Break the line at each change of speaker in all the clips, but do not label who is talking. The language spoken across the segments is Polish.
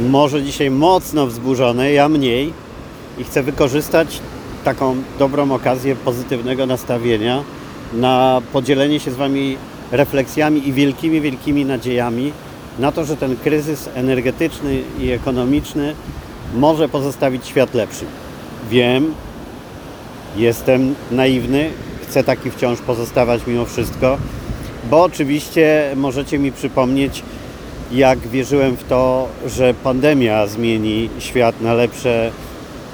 może dzisiaj mocno wzburzony, ja mniej i chcę wykorzystać taką dobrą okazję pozytywnego nastawienia na podzielenie się z Wami refleksjami i wielkimi, wielkimi nadziejami na to, że ten kryzys energetyczny i ekonomiczny może pozostawić świat lepszym. Wiem, jestem naiwny, chcę taki wciąż pozostawać mimo wszystko, bo oczywiście możecie mi przypomnieć, jak wierzyłem w to, że pandemia zmieni świat na lepsze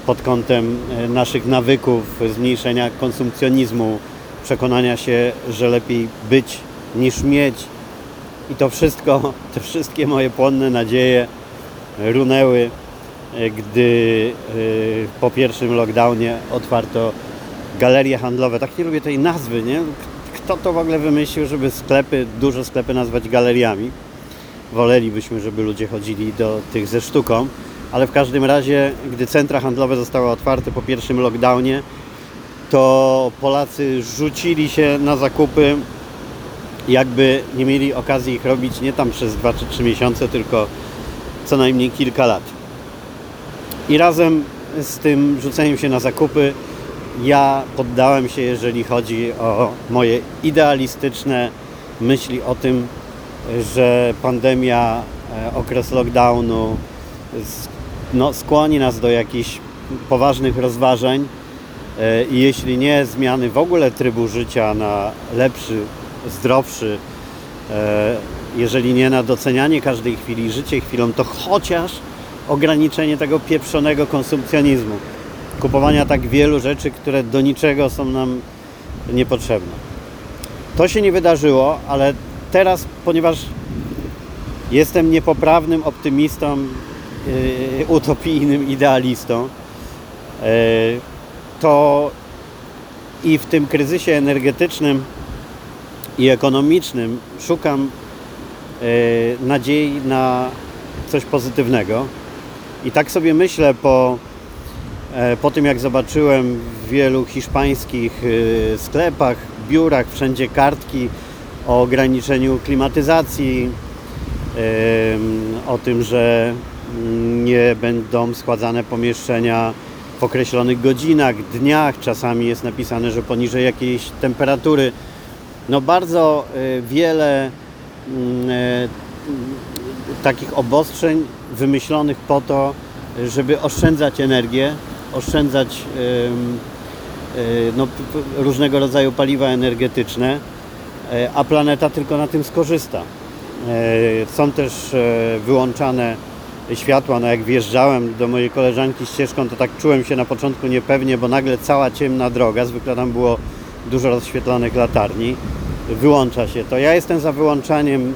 pod kątem e, naszych nawyków, zmniejszenia konsumpcjonizmu, przekonania się, że lepiej być niż mieć. I to wszystko, te wszystkie moje płonne nadzieje runęły, e, gdy e, po pierwszym lockdownie otwarto galerie handlowe. Tak nie lubię tej nazwy, nie? Kto to w ogóle wymyślił, żeby sklepy, duże sklepy nazwać galeriami? Wolelibyśmy, żeby ludzie chodzili do tych ze sztuką, ale w każdym razie, gdy centra handlowe zostały otwarte po pierwszym lockdownie, to Polacy rzucili się na zakupy, jakby nie mieli okazji ich robić nie tam przez 2 czy 3 miesiące, tylko co najmniej kilka lat. I razem z tym rzuceniem się na zakupy, ja poddałem się, jeżeli chodzi o moje idealistyczne myśli o tym, że pandemia, e, okres lockdownu no, skłoni nas do jakichś poważnych rozważań e, i jeśli nie zmiany w ogóle trybu życia na lepszy, zdrowszy, e, jeżeli nie na docenianie każdej chwili, życie chwilą, to chociaż ograniczenie tego pieprzonego konsumpcjonizmu, kupowania tak wielu rzeczy, które do niczego są nam niepotrzebne. To się nie wydarzyło, ale teraz, ponieważ jestem niepoprawnym optymistą, yy, utopijnym idealistą, yy, to i w tym kryzysie energetycznym i ekonomicznym szukam yy, nadziei na coś pozytywnego. I tak sobie myślę po, e, po tym, jak zobaczyłem w wielu hiszpańskich yy, sklepach, biurach, wszędzie kartki o ograniczeniu klimatyzacji, o tym, że nie będą schładzane pomieszczenia w określonych godzinach, dniach. Czasami jest napisane, że poniżej jakiejś temperatury. No bardzo y, wiele mm, e, takich obostrzeń wymyślonych po to, żeby oszczędzać energię, oszczędzać y, no, różnego rodzaju paliwa energetyczne. E, a planeta tylko na tym skorzysta. E, są też e, wyłączane światła, no jak wjeżdżałem do mojej koleżanki ścieżką, to tak czułem się na początku niepewnie, bo nagle cała ciemna droga, zwykle tam było dużo rozświetlanych latarni, wyłącza się to. Ja jestem za wyłączaniem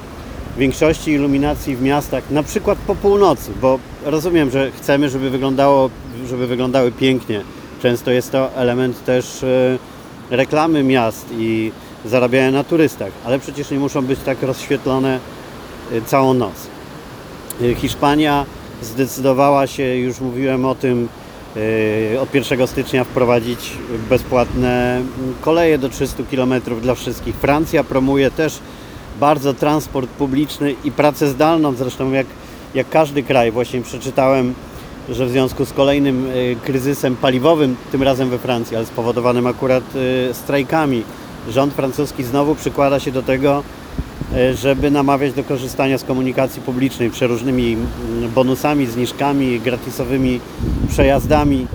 większości iluminacji w miastach, na przykład po północy, bo rozumiem, że chcemy, żeby, wyglądało, żeby wyglądały pięknie. Często jest to element też reklamy miast i zarabiają na turystach, ale przecież nie muszą być tak rozświetlone y, całą noc. Y, Hiszpania zdecydowała się, już mówiłem o tym, y, od 1 stycznia wprowadzić bezpłatne mm, koleje do 300 km dla wszystkich. Francja promuje też bardzo transport publiczny i pracę zdalną, zresztą jak, jak każdy kraj. Właśnie przeczytałem, że w związku z kolejnym kryzysem paliwowym, tym razem we Francji, ale spowodowanym akurat strajkami, rząd francuski znowu przykłada się do tego, e, żeby namawiać do korzystania z komunikacji publicznej przeróżnymi mm, bonusami, zniżkami, gratisowymi przejazdami.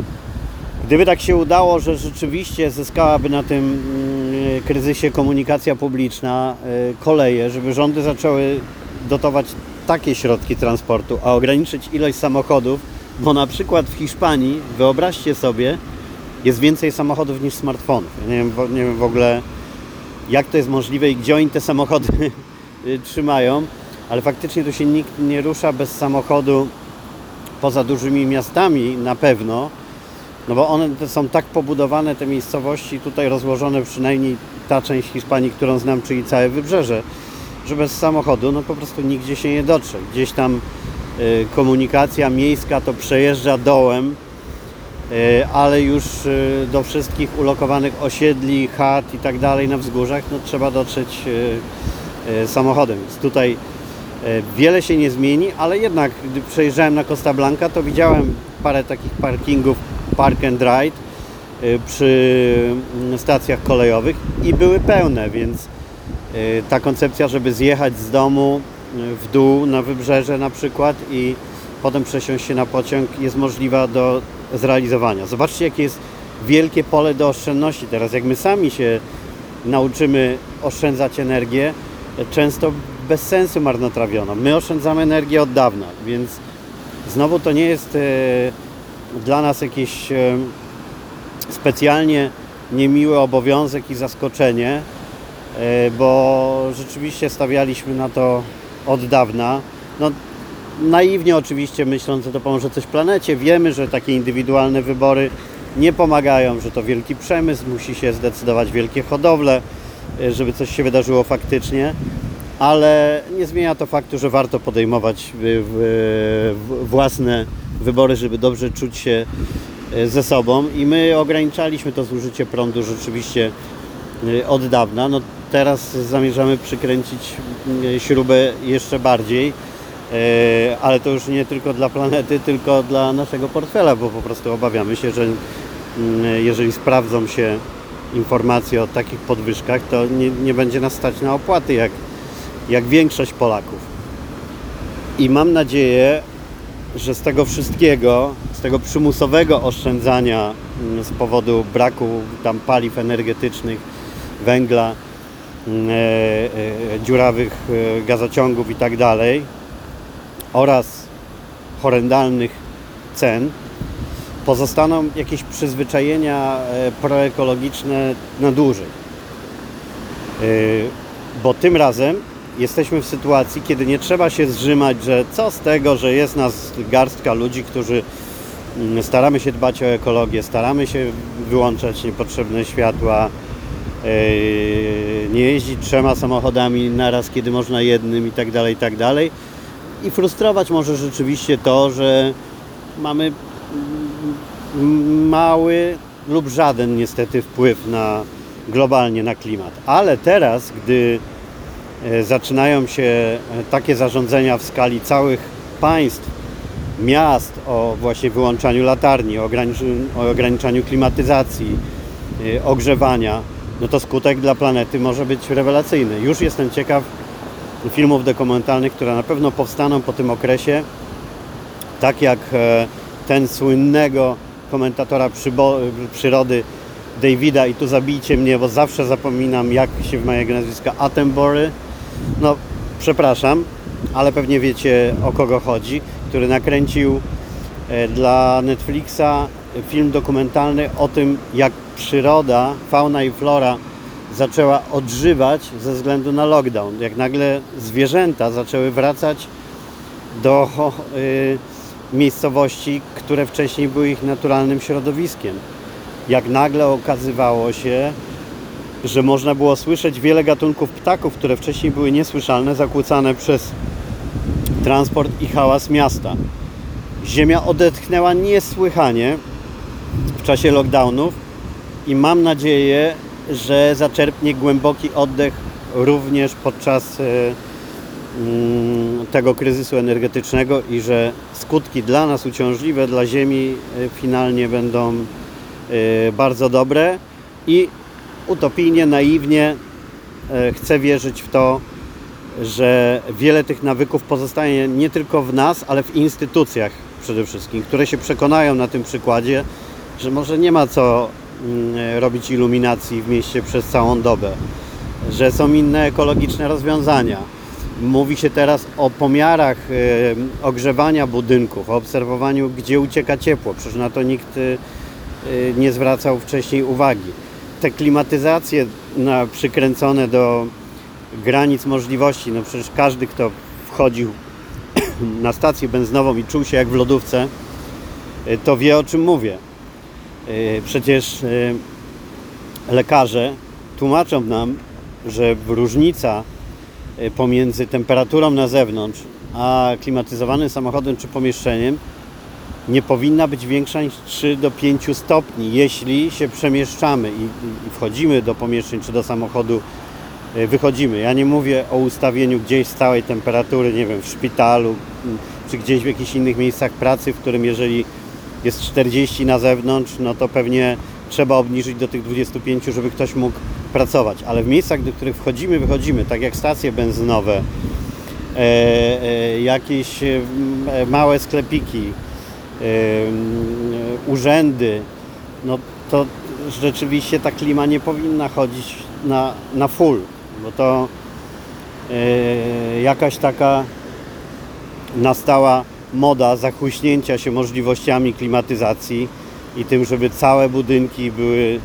Gdyby tak się udało, że rzeczywiście zyskałaby na tym mm, kryzysie komunikacja publiczna, e, koleje, żeby rządy zaczęły dotować takie środki transportu, a ograniczyć ilość samochodów, bo na przykład w Hiszpanii, wyobraźcie sobie, jest więcej samochodów niż smartfonów. Nie wiem, nie wiem w ogóle jak to jest możliwe i gdzie oni te samochody trzymają, ale faktycznie tu się nikt nie rusza bez samochodu poza dużymi miastami na pewno, no bo one są tak pobudowane, te miejscowości tutaj rozłożone, przynajmniej ta część Hiszpanii, którą znam, czyli całe wybrzeże, że bez samochodu no po prostu nigdzie się nie dotrze. Gdzieś tam y, komunikacja miejska to przejeżdża dołem, ale już e, do wszystkich ulokowanych osiedli, chat i tak dalej na wzgórzach, no trzeba dotrzeć e, samochodem. Więc tutaj E, Wiele się nie zmieni, ale jednak gdy przejeżdżałem na Costa Blanca, to widziałem parę takich parkingów park and ride e, przy mm, stacjach kolejowych i były pełne, więc e, ta koncepcja, żeby zjechać z domu e, w dół na wybrzeże na przykład i potem przesiąść się na pociąg jest możliwa do zrealizowania. Zobaczcie, jakie jest wielkie pole do oszczędności teraz. Jak my sami się nauczymy oszczędzać energię, często bez sensu marnotrawioną. My oszczędzamy energię od dawna, więc znowu to nie jest e, dla nas jakieś e, specjalnie niemiły obowiązek i zaskoczenie, e, bo rzeczywiście stawialiśmy na to od dawna. No, naiwnie oczywiście myśląc, że to pomoże coś planecie. Wiemy, że takie indywidualne wybory nie pomagają, że to wielki przemysł, musi się zdecydować wielkie hodowle, e, żeby coś się wydarzyło faktycznie, ale nie zmienia to faktu, że warto podejmować e, w- własne wybory, żeby dobrze czuć się e, ze sobą i my ograniczaliśmy to zużycie prądu rzeczywiście e, od dawna. No teraz zamierzamy przykręcić e, śrubę jeszcze bardziej, e, ale to już nie tylko dla planety, tylko dla naszego portfela, bo po prostu obawiamy się, że mm, jeżeli sprawdzą się informacje o takich podwyżkach, to nie, nie będzie nas stać na opłaty, jak, jak większość Polaków. I mam nadzieję, że z tego wszystkiego, z tego przymusowego oszczędzania mm, z powodu braku tam paliw energetycznych, węgla, mm, e, e, dziurawych e, gazociągów i tak dalej oraz horrendalnych cen, pozostaną jakieś przyzwyczajenia e, proekologiczne na dłużej. E, Bo tym razem jesteśmy w sytuacji, kiedy nie trzeba się zrzymać, że co z tego, że jest nas garstka ludzi, którzy mm, staramy się dbać o ekologię, staramy się wyłączać niepotrzebne światła, e, nie jeździć trzema samochodami naraz, kiedy można jednym i tak dalej, i tak dalej. I frustrować może rzeczywiście to, że mamy mały lub żaden niestety wpływ na globalnie na klimat. Ale teraz, gdy e, zaczynają się e, takie zarządzenia w skali całych państw, miast o właśnie wyłączaniu latarni, o ograniczeniu, o ograniczaniu klimatyzacji, e, ogrzewania, no to skutek dla planety może być rewelacyjny. Już jestem ciekaw filmów dokumentalnych, które na pewno powstaną po tym okresie, tak jak e, ten słynnego komentatora przyrody Davida i tu zabijcie mnie, bo zawsze zapominam jak się wymawia nazwiska Attenborough. No, przepraszam, ale pewnie wiecie o kogo chodzi, który nakręcił e, dla Netflixa film dokumentalny o tym, jak przyroda, fauna i flora zaczęła odżywać ze względu na lockdown. Jak nagle zwierzęta zaczęły wracać do y, miejscowości, które wcześniej były ich naturalnym środowiskiem. Jak nagle okazywało się, że można było słyszeć wiele gatunków ptaków, które wcześniej były niesłyszalne, zakłócane przez transport i hałas miasta. Ziemia odetchnęła niesłychanie w czasie lockdownów i mam nadzieję, że zaczerpnie głęboki oddech również podczas e, mm, tego kryzysu energetycznego i że skutki dla nas uciążliwe, dla Ziemi e, finalnie będą e, bardzo dobre i utopijnie, naiwnie chcę wierzyć w to, że wiele tych nawyków pozostanie nie tylko w nas, ale w instytucjach przede wszystkim, które się przekonają na tym przykładzie, że może nie ma co robić iluminacji w mieście przez całą dobę, że są inne ekologiczne rozwiązania. Mówi się teraz o pomiarach e, ogrzewania budynków, o obserwowaniu, gdzie ucieka ciepło. Przecież na to nikt e, e, nie zwracał wcześniej uwagi. Te klimatyzacje na, przykręcone do granic możliwości, no przecież każdy, kto wchodził na stację benzynową i czuł się jak w lodówce, to wie o czym mówię. E, Przecież e, lekarze tłumaczą nam, że różnica e, pomiędzy temperaturą na zewnątrz a klimatyzowanym samochodem czy pomieszczeniem nie powinna być większa niż 3 do 5 stopni, jeśli się przemieszczamy i, wchodzimy do pomieszczeń czy do samochodu wychodzimy. Ja nie mówię o ustawieniu gdzieś stałej temperatury, nie wiem, w szpitalu czy gdzieś w jakichś innych miejscach pracy, w którym jeżeli jest 40 na zewnątrz, no to pewnie trzeba obniżyć do tych 25, żeby ktoś mógł pracować. Ale w miejscach, do których wchodzimy, wychodzimy, tak jak stacje benzynowe, e, e, jakieś e, małe sklepiki, urzędy, no to rzeczywiście ta klima nie powinna chodzić na, na full, bo to jakaś taka nastała moda zachłyśnięcia się możliwościami klimatyzacji i tym, żeby całe budynki były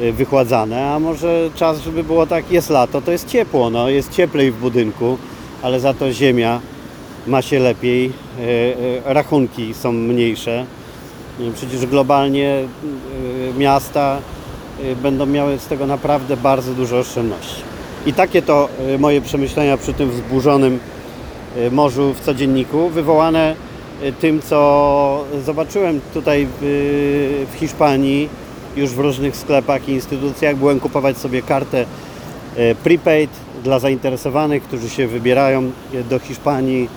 e, wychładzane, a może czas, żeby było tak, jest lato, to jest ciepło, no, jest cieplej w budynku, ale za to ziemia ma się lepiej, e, e, rachunki są mniejsze. Przecież globalnie miasta będą miały z tego naprawdę bardzo dużo oszczędności. I takie to moje przemyślenia przy tym wzburzonym morzu w codzienniku, wywołane tym, co zobaczyłem tutaj w, Hiszpanii, już w różnych sklepach i instytucjach. Byłem kupować sobie kartę prepaid dla zainteresowanych, którzy się wybierają do Hiszpanii.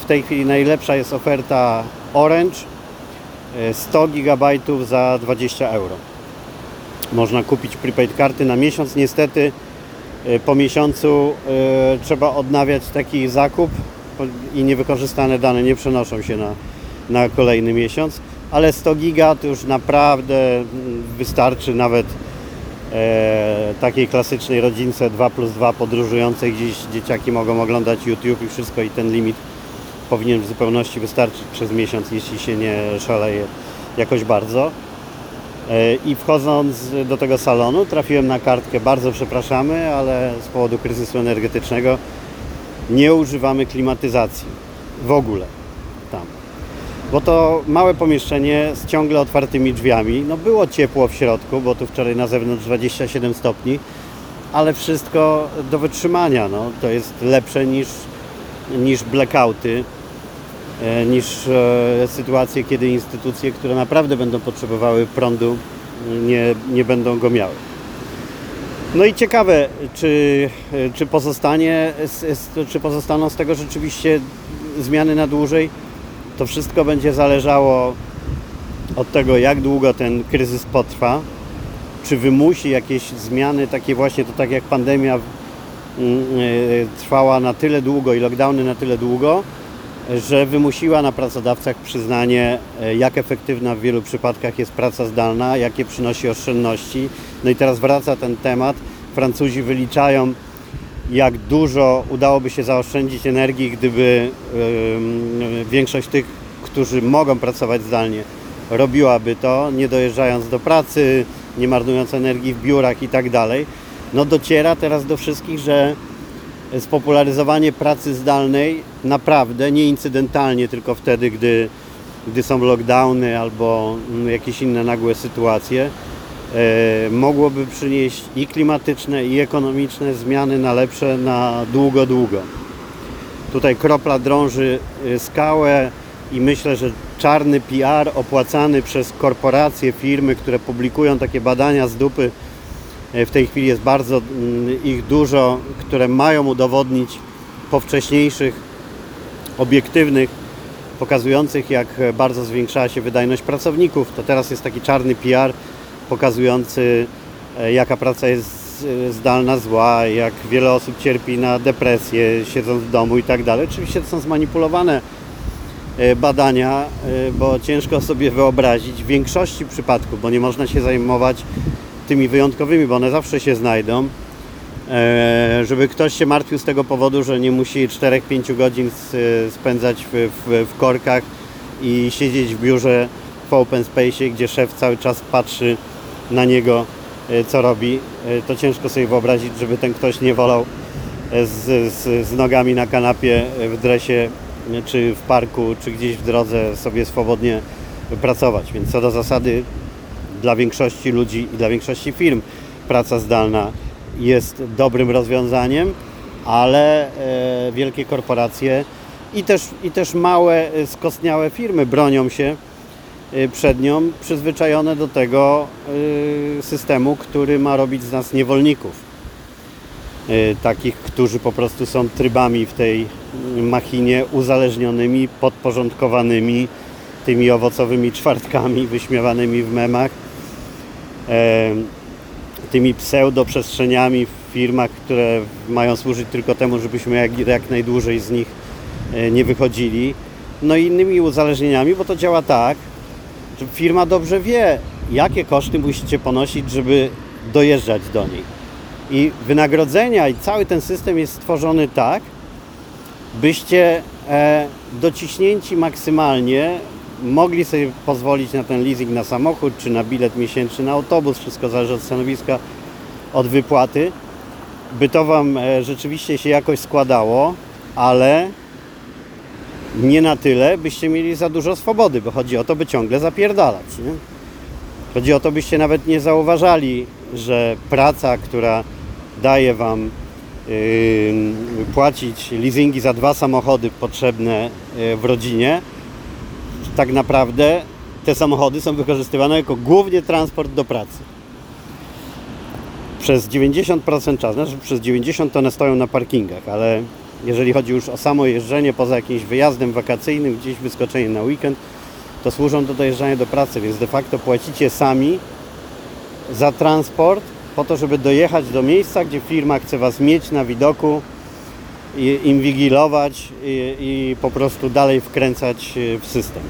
W tej chwili najlepsza jest oferta Orange 100 GB za 20 euro. Można kupić prepaid karty na miesiąc. Niestety po miesiącu trzeba odnawiać taki zakup i niewykorzystane dane nie przenoszą się na, na kolejny miesiąc. Ale 100 giga to już naprawdę wystarczy nawet e, takiej klasycznej rodzince 2 plus 2 podróżującej gdzieś dzieciaki mogą oglądać YouTube i wszystko i ten limit powinien w zupełności wystarczyć przez miesiąc, jeśli się nie szaleje jakoś bardzo. I wchodząc do tego salonu trafiłem na kartkę bardzo przepraszamy, ale z powodu kryzysu energetycznego nie używamy klimatyzacji w ogóle tam. Bo to małe pomieszczenie z ciągle otwartymi drzwiami. No było ciepło w środku, bo tu wczoraj na zewnątrz 27 stopni, ale wszystko do wytrzymania. No, to jest lepsze niż, niż blackouty niż e, sytuacje, kiedy instytucje, które naprawdę będą potrzebowały prądu, nie, nie będą go miały. No i ciekawe, czy, czy, pozostanie, czy pozostaną z tego rzeczywiście zmiany na dłużej. To wszystko będzie zależało od tego, jak długo ten kryzys potrwa, czy wymusi jakieś zmiany, takie właśnie, to tak jak pandemia mm, e, trwała na tyle długo i lockdowny na tyle długo, że wymusiła na pracodawcach przyznanie, e, jak efektywna w wielu przypadkach jest praca zdalna, jakie przynosi oszczędności. No i teraz wraca ten temat. Francuzi wyliczają, jak dużo udałoby się zaoszczędzić energii, gdyby yy, większość tych, którzy mogą pracować zdalnie, robiłaby to, nie dojeżdżając do pracy, nie marnując energii w biurach i tak dalej. No dociera teraz do wszystkich, że spopularyzowanie pracy zdalnej naprawdę, nie incydentalnie, tylko wtedy, gdy, gdy są lockdowny albo mm, jakieś inne nagłe sytuacje, e, mogłoby przynieść i klimatyczne, i ekonomiczne zmiany na lepsze na długo, długo. Tutaj kropla drąży e, skałę i myślę, że czarny PR opłacany przez korporacje, firmy, które publikują takie badania z dupy, w tej chwili jest bardzo mm, ich dużo, które mają udowodnić po wcześniejszych, obiektywnych, pokazujących jak bardzo zwiększała się wydajność pracowników. To teraz jest taki czarny PR pokazujący e, jaka praca jest e, zdalna, zła, jak wiele osób cierpi na depresję siedząc w domu i tak dalej. Oczywiście to są zmanipulowane badania, bo ciężko sobie wyobrazić w większości przypadków, bo nie można się zajmować tymi wyjątkowymi, bo one zawsze się znajdą, e, żeby ktoś się martwił z tego powodu, że nie musi 4-5 godzin spędzać w, w, w korkach i siedzieć w biurze w open space, gdzie szef cały czas patrzy na niego, e, co robi, e, to ciężko sobie wyobrazić, żeby ten ktoś nie wolał z, z, z nogami na kanapie w dresie, czy w parku, czy gdzieś w drodze sobie swobodnie pracować. Więc co do zasady dla większości ludzi i dla większości firm praca zdalna jest dobrym rozwiązaniem, ale e, wielkie korporacje i też, i też małe, e, skostniałe firmy bronią się y, przed nią przyzwyczajone do tego systemu, który ma robić z nas niewolników. Takich, którzy po prostu są trybami w tej machinie uzależnionymi, podporządkowanymi tymi owocowymi czwartkami wyśmiewanymi w memach, e, tymi pseudoprzestrzeniami w firmach, które mają służyć tylko temu, żebyśmy jak, jak najdłużej z nich e, nie wychodzili. No i innymi uzależnieniami, bo to działa tak, że firma dobrze wie, jakie koszty musicie ponosić, żeby dojeżdżać do niej. I wynagrodzenia i cały ten system jest stworzony tak, byście e, dociśnięci maksymalnie mogli sobie pozwolić na ten leasing na samochód, czy na bilet miesięczny na autobus, wszystko zależy od stanowiska, od wypłaty, by to Wam e, rzeczywiście się jakoś składało, ale nie na tyle, byście mieli za dużo swobody, bo chodzi o to, by ciągle zapierdalać. Nie? Chodzi o to, byście nawet nie zauważali, że praca, która daje Wam yy, płacić leasingi za dwa samochody potrzebne yy, w rodzinie, tak naprawdę te samochody są wykorzystywane jako głównie transport do pracy. Przez 90% czasu, znaczy przez 90% to one stoją na parkingach, ale jeżeli chodzi już o samo jeżdżenie poza jakimś wyjazdem wakacyjnym, gdzieś wyskoczeniem na weekend, to służą do dojeżdżania do pracy, więc de facto płacicie sami za transport po to, żeby dojechać do miejsca, gdzie firma chce Was mieć na widoku, inwigilować i, i po prostu dalej wkręcać e, w system.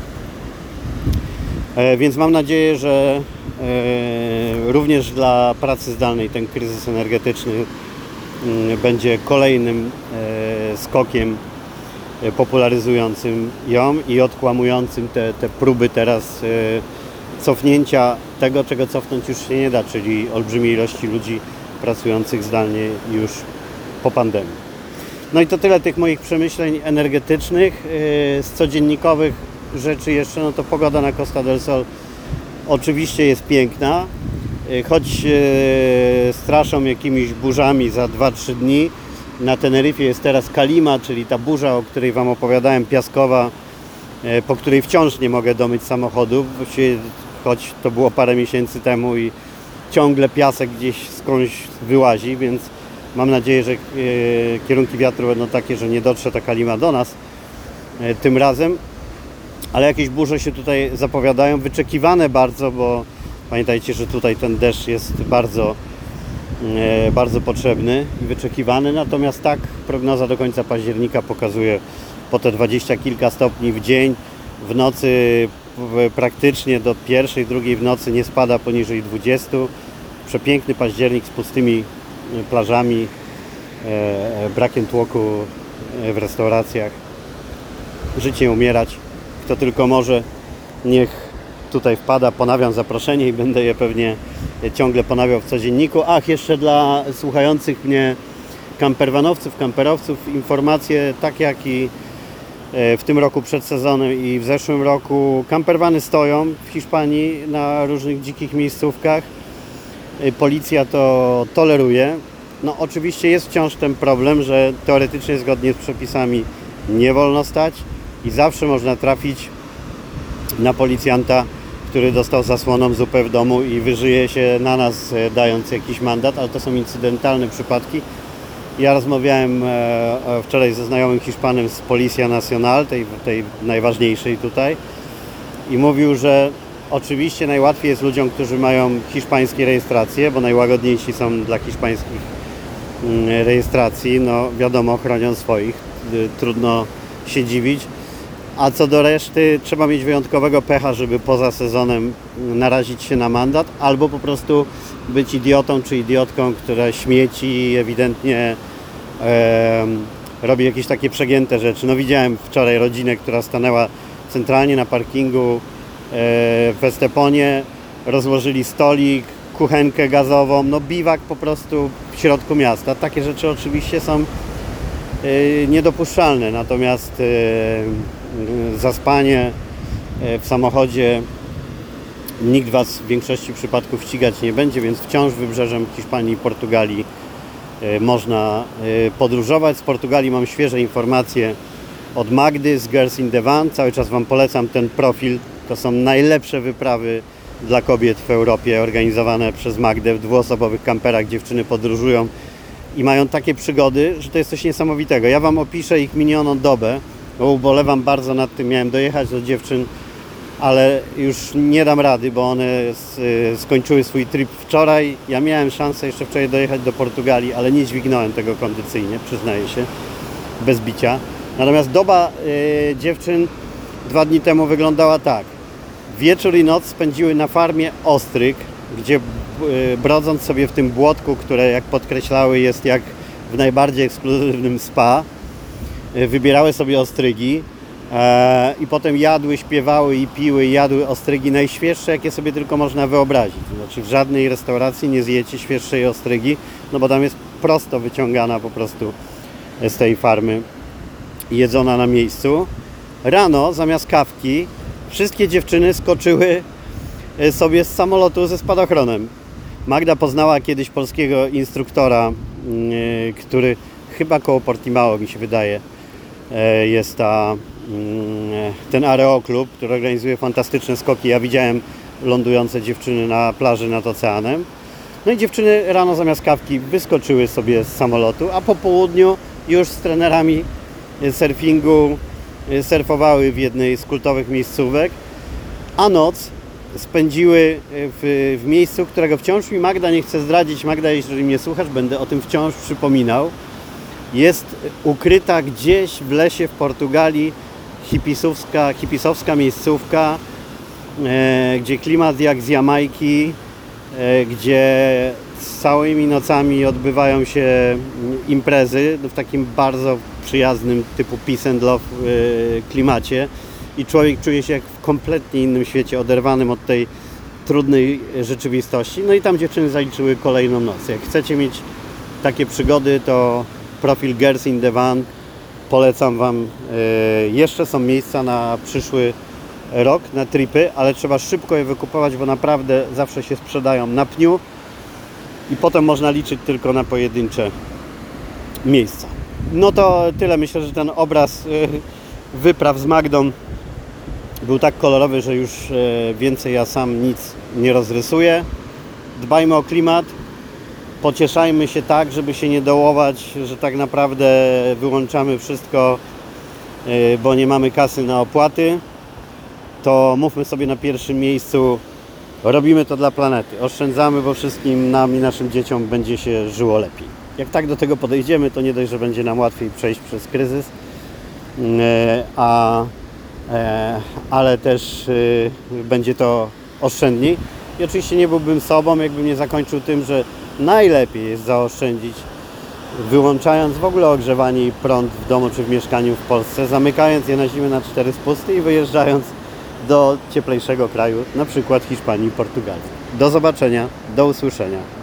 E, Więc mam nadzieję, że e, również dla pracy zdalnej ten kryzys energetyczny mm, będzie kolejnym e, skokiem popularyzującym ją i odkłamującym te, te próby teraz cofnięcia tego, czego cofnąć już się nie da, czyli olbrzymiej ilości ludzi pracujących zdalnie już po pandemii. No i to tyle tych moich przemyśleń energetycznych. Z codziennikowych rzeczy jeszcze, no to pogoda na Costa del Sol oczywiście jest piękna, yy, choć yy, straszą jakimiś burzami za 2-3 dni. Na Teneryfie jest teraz Kalima, czyli ta burza, o której Wam opowiadałem, piaskowa, yy, po której wciąż nie mogę domyć samochodu, choć to było parę miesięcy temu i ciągle piasek gdzieś skądś wyłazi, więc Mam nadzieję, że kierunki wiatru będą takie, że nie dotrze ta kalima do nas tym razem. Ale jakieś burze się tutaj zapowiadają, wyczekiwane bardzo, bo pamiętajcie, że tutaj ten deszcz jest bardzo, e, bardzo potrzebny i wyczekiwany. Natomiast tak, prognoza do końca października pokazuje po te 20 kilka stopni w dzień. W nocy praktycznie do pierwszej, drugiej w nocy nie spada poniżej 20. Przepiękny październik z pustymi e, plażami, e, brakiem tłoku w restauracjach. Życie umierać. Kto tylko może, niech tutaj wpada. Ponawiam zaproszenie i będę je pewnie ciągle ponawiał w codzienniku. Ach, jeszcze dla słuchających mnie kamperwanowców, kamperowców informacje tak jak i e, w tym roku przed sezonem i w zeszłym roku kamperwany stoją w Hiszpanii na różnych dzikich miejscówkach. E, Policja to toleruje. No oczywiście jest wciąż ten problem, że teoretycznie zgodnie z przepisami nie wolno stać i zawsze można trafić na policjanta, który dostał zasłoną zupę w domu i wyżyje się na nas e, dając jakiś mandat, ale to są incydentalne przypadki. Ja rozmawiałem e, e, wczoraj ze znajomym Hiszpanem z Policja Nacional, tej, tej najważniejszej tutaj i mówił, że oczywiście najłatwiej jest ludziom, którzy mają hiszpańskie rejestracje, bo najłagodniejsi są dla hiszpańskich mm, rejestracji, no wiadomo, chronią swoich, y, trudno się dziwić. A co do reszty, trzeba mieć wyjątkowego pecha, żeby poza sezonem narazić się na mandat, albo po prostu być idiotą czy idiotką, która śmieci i ewidentnie em, robi jakieś takie przegięte rzeczy. No widziałem wczoraj rodzinę, która stanęła centralnie na parkingu e, w Esteponie, rozłożyli stolik, kuchenkę gazową, no biwak po prostu w środku miasta. Takie rzeczy oczywiście są e, niedopuszczalne, natomiast e, e, zaspanie e, w samochodzie nikt Was w większości przypadków ścigać nie będzie, więc wciąż wybrzeżem Hiszpanii i Portugalii e, można podróżować. Z Portugalii mam świeże informacje od Magdy z Girls in the Van. Cały czas Wam polecam ten profil. To są najlepsze wyprawy dla kobiet w Europie organizowane przez Magdę w dwuosobowych kamperach. Dziewczyny podróżują i mają takie przygody, że to jest coś niesamowitego. Ja Wam opiszę ich minioną dobę, bo ubolewam bardzo nad tym. Miałem dojechać do dziewczyn, ale już nie dam rady, bo one y, skończyły swój trip wczoraj. Ja miałem szansę jeszcze wczoraj dojechać do Portugalii, ale nie dźwignąłem tego kondycyjnie, przyznaję się, bez bicia. Natomiast doba y, dziewczyn dwa dni temu wyglądała tak. Wieczór i noc spędziły na farmie Ostryk, gdzie y, brodząc sobie w tym błotku, które jak podkreślały jest jak w najbardziej ekskluzywnym spa, wybierały sobie ostrygi e, i potem jadły, śpiewały i piły, jadły ostrygi najświeższe, jakie sobie tylko można wyobrazić. Znaczy w żadnej restauracji nie zjecie świeższej ostrygi, no bo tam jest prosto wyciągana po prostu z tej farmy jedzona na miejscu. Rano zamiast kawki wszystkie dziewczyny skoczyły e, sobie z samolotu ze spadochronem. Magda poznała kiedyś polskiego instruktora, mm, e, który chyba koło Portimao mi się wydaje e, jest ta, mm, e, ten Areo Club, który organizuje fantastyczne skoki. Ja widziałem lądujące dziewczyny na plaży nad oceanem. No i dziewczyny rano zamiast kawki wyskoczyły sobie z samolotu, a po południu już z trenerami e, surfingu e, surfowały w jednej z kultowych miejscówek, a noc spędziły e, w, w miejscu, którego wciąż mi Magda nie chce zdradzić. Magda, jeżeli mnie słuchasz, będę o tym wciąż przypominał. Jest ukryta gdzieś w lesie w Portugalii hipisowska, hipisowska miejscówka, e, gdzie klimat jak z Jamajki, e, gdzie całymi nocami odbywają się imprezy w takim bardzo przyjaznym typu peace and love e, klimacie i człowiek czuje się jak w kompletnie innym świecie, oderwanym od tej trudnej rzeczywistości. No i tam dziewczyny zaliczyły kolejną noc. Jak chcecie mieć takie przygody, to profil Girls in the Van polecam Wam. E, Jeszcze są miejsca na przyszły rok, na tripy, ale trzeba szybko je wykupować, bo naprawdę zawsze się sprzedają na pniu i potem można liczyć tylko na pojedyncze miejsca. No to tyle. Myślę, że ten obraz e, wypraw z Magdą był tak kolorowy, że już e, więcej ja sam nic nie rozrysuję. Dbajmy o klimat, pocieszajmy się tak, żeby się nie dołować, że tak naprawdę wyłączamy wszystko, e, bo nie mamy kasy na opłaty. To mówmy sobie na pierwszym miejscu, robimy to dla planety. Oszczędzamy, bo wszystkim nam i naszym dzieciom będzie się żyło lepiej. Jak tak do tego podejdziemy, to nie dość, że będzie nam łatwiej przejść przez kryzys, e, a, e, ale też e, będzie to oszczędniej. I oczywiście nie byłbym sobą, jakbym nie zakończył tym, że najlepiej jest zaoszczędzić, wyłączając w ogóle ogrzewanie i prąd w domu czy w mieszkaniu w Polsce, zamykając je na zimę na cztery spusty i wyjeżdżając do cieplejszego kraju, na przykład Hiszpanii i Portugalii. Do zobaczenia, do usłyszenia.